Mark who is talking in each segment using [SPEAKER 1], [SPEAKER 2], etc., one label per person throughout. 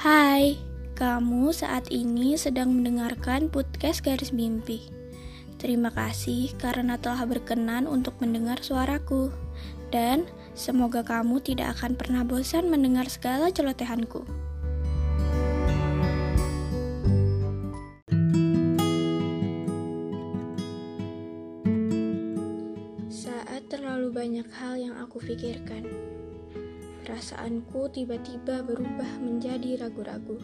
[SPEAKER 1] Hai, kamu saat ini sedang mendengarkan podcast Garis Mimpi. Terima kasih karena telah berkenan untuk mendengar suaraku. Dan semoga kamu tidak akan pernah bosan mendengar segala celotehanku. Saat terlalu banyak hal yang aku pikirkan, Perasaanku tiba-tiba berubah menjadi ragu-ragu.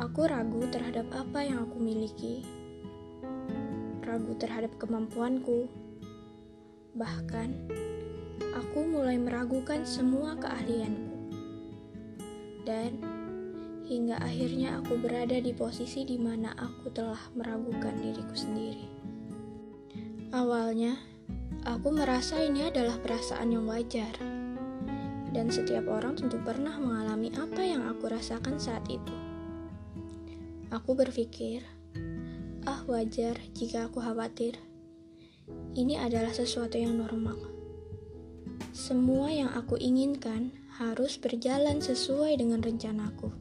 [SPEAKER 1] Aku ragu terhadap apa yang aku miliki, ragu terhadap kemampuanku. Bahkan, aku mulai meragukan semua keahlianku. Dan hingga akhirnya aku berada di posisi di mana aku telah meragukan diriku sendiri. Awalnya, aku merasa ini adalah perasaan yang wajar dan setiap orang tentu pernah mengalami apa yang aku rasakan saat itu. Aku berpikir, ah wajar jika aku khawatir. Ini adalah sesuatu yang normal. Semua yang aku inginkan harus berjalan sesuai dengan rencanaku.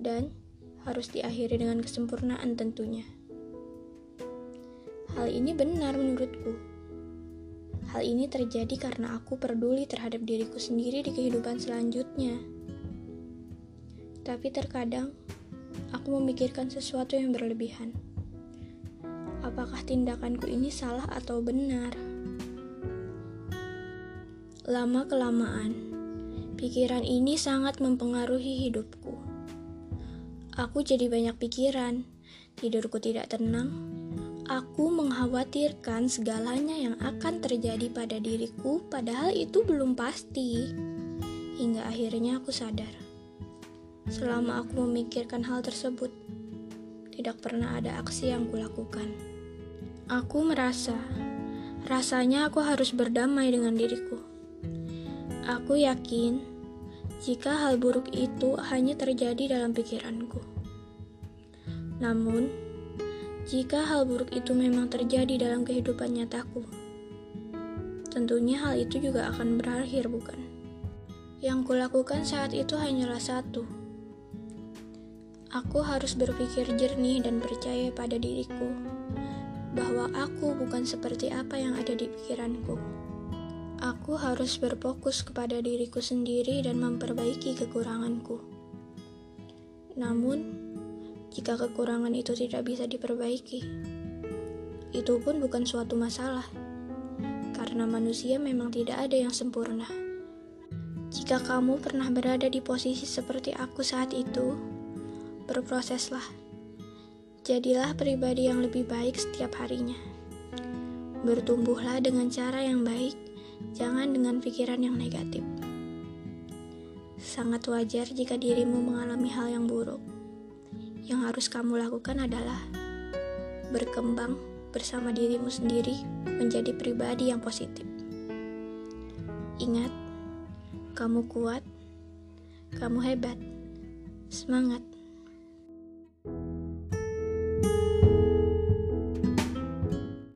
[SPEAKER 1] Dan harus diakhiri dengan kesempurnaan tentunya. Hal ini benar menurutku Hal ini terjadi karena aku peduli terhadap diriku sendiri di kehidupan selanjutnya. Tapi terkadang aku memikirkan sesuatu yang berlebihan. Apakah tindakanku ini salah atau benar? Lama-kelamaan, pikiran ini sangat mempengaruhi hidupku. Aku jadi banyak pikiran, tidurku tidak tenang, Aku mengkhawatirkan segalanya yang akan terjadi pada diriku, padahal itu belum pasti. Hingga akhirnya aku sadar, selama aku memikirkan hal tersebut, tidak pernah ada aksi yang kulakukan. Aku merasa, rasanya aku harus berdamai dengan diriku. Aku yakin jika hal buruk itu hanya terjadi dalam pikiranku. Namun, jika hal buruk itu memang terjadi dalam kehidupan nyataku. Tentunya hal itu juga akan berakhir, bukan? Yang kulakukan saat itu hanyalah satu. Aku harus berpikir jernih dan percaya pada diriku bahwa aku bukan seperti apa yang ada di pikiranku. Aku harus berfokus kepada diriku sendiri dan memperbaiki kekuranganku. Namun, jika kekurangan itu tidak bisa diperbaiki. Itu pun bukan suatu masalah, karena manusia memang tidak ada yang sempurna. Jika kamu pernah berada di posisi seperti aku saat itu, berproseslah. Jadilah pribadi yang lebih baik setiap harinya. Bertumbuhlah dengan cara yang baik, jangan dengan pikiran yang negatif. Sangat wajar jika dirimu mengalami hal yang buruk yang harus kamu lakukan adalah berkembang bersama dirimu sendiri menjadi pribadi yang positif. Ingat, kamu kuat, kamu hebat, semangat.